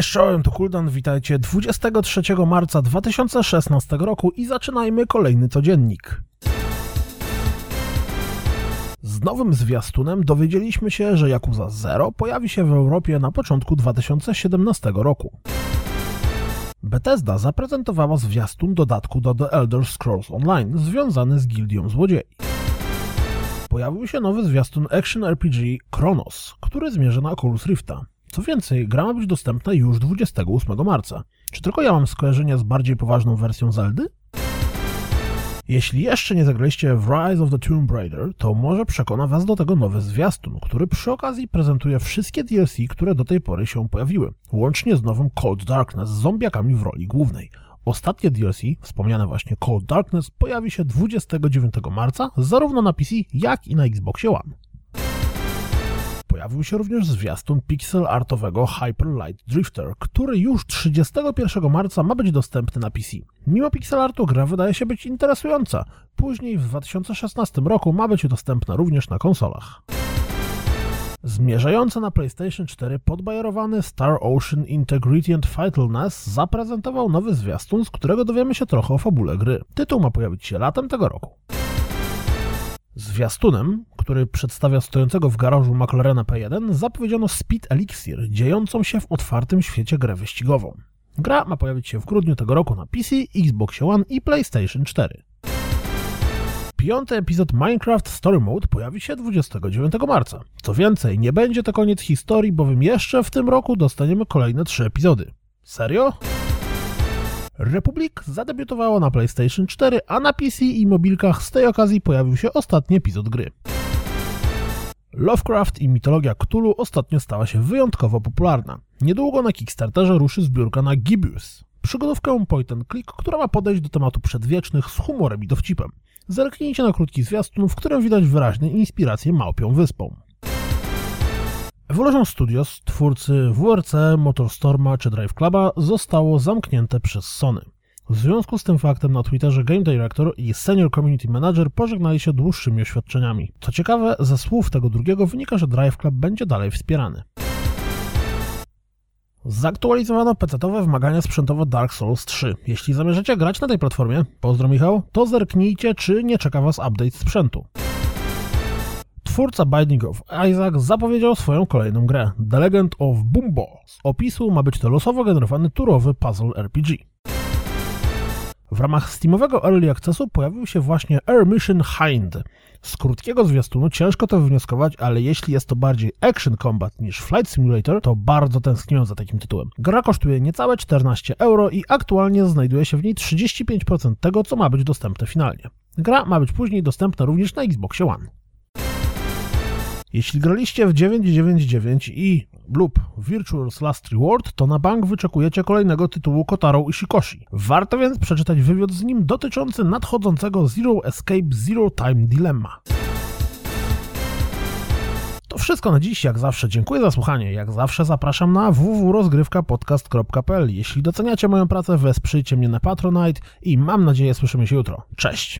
Cześć, czołem, to Kuldan, witajcie 23 marca 2016 roku i zaczynajmy kolejny codziennik. Z nowym zwiastunem dowiedzieliśmy się, że Yakuza Zero pojawi się w Europie na początku 2017 roku. Bethesda zaprezentowała zwiastun dodatku do The Elder Scrolls Online związany z Gildią Złodziei. Pojawił się nowy zwiastun Action RPG Chronos, który zmierza na Oculus Rifta. Co więcej, gra ma być dostępna już 28 marca. Czy tylko ja mam skojarzenia z bardziej poważną wersją Zeldy? Jeśli jeszcze nie zagraliście w Rise of the Tomb Raider, to może przekona was do tego nowy zwiastun, który przy okazji prezentuje wszystkie DLC, które do tej pory się pojawiły, łącznie z nowym Cold Darkness z zombiakami w roli głównej. Ostatnie DLC, wspomniane właśnie Cold Darkness, pojawi się 29 marca zarówno na PC, jak i na Xboxie One. Pojawił się również zwiastun pixel artowego Hyper Light Drifter, który już 31 marca ma być dostępny na PC. Mimo pixel artu gra wydaje się być interesująca. Później w 2016 roku ma być dostępna również na konsolach. Zmierzający na PlayStation 4 podbajerowany Star Ocean Integrity and Vitalness zaprezentował nowy zwiastun, z którego dowiemy się trochę o fabule gry. Tytuł ma pojawić się latem tego roku. Zwiastunem, który przedstawia stojącego w garażu McLarena P1, zapowiedziano Speed Elixir, dziejącą się w otwartym świecie grę wyścigową. Gra ma pojawić się w grudniu tego roku na PC, Xbox One i PlayStation 4. Piąty epizod Minecraft Story Mode pojawi się 29 marca. Co więcej, nie będzie to koniec historii, bowiem jeszcze w tym roku dostaniemy kolejne trzy epizody. Serio? Republic zadebiutowało na PlayStation 4, a na PC i mobilkach z tej okazji pojawił się ostatni epizod gry. Lovecraft i mitologia Cthulhu ostatnio stała się wyjątkowo popularna. Niedługo na Kickstarterze ruszy zbiórka na Gibius, przygodówkę point and click, która ma podejść do tematu przedwiecznych z humorem i dowcipem. Zerknijcie na krótki zwiastun, w którym widać wyraźne inspiracje Małpią Wyspą. Evolution Studios, twórcy WRC, Motorstorma czy Drive Cluba, zostało zamknięte przez Sony. W związku z tym faktem na Twitterze Game Director i Senior Community Manager pożegnali się dłuższymi oświadczeniami. Co ciekawe, ze słów tego drugiego wynika, że Drive Club będzie dalej wspierany. Zaktualizowano PC-owe wymagania sprzętowe Dark Souls 3. Jeśli zamierzacie grać na tej platformie, pozdro Michał, to zerknijcie, czy nie czeka Was update sprzętu. Twórca Binding of Isaac zapowiedział swoją kolejną grę, The Legend of Bumbo. Z opisu ma być to losowo generowany turowy puzzle RPG. W ramach Steamowego Early Accessu pojawił się właśnie Air Mission Hind. Z krótkiego zwiastunu ciężko to wywnioskować, ale jeśli jest to bardziej Action Combat niż Flight Simulator, to bardzo tęskniłem za takim tytułem. Gra kosztuje niecałe 14 euro i aktualnie znajduje się w niej 35% tego, co ma być dostępne finalnie. Gra ma być później dostępna również na Xbox One. Jeśli graliście w 999 i lub Virtual's Last Reward, to na bank wyczekujecie kolejnego tytułu Kotaro Ishikoshi. Warto więc przeczytać wywiad z nim dotyczący nadchodzącego Zero Escape Zero Time Dilemma. To wszystko na dziś, jak zawsze dziękuję za słuchanie, jak zawsze zapraszam na www.rozgrywkapodcast.pl Jeśli doceniacie moją pracę, wesprzyjcie mnie na Patronite i mam nadzieję słyszymy się jutro. Cześć!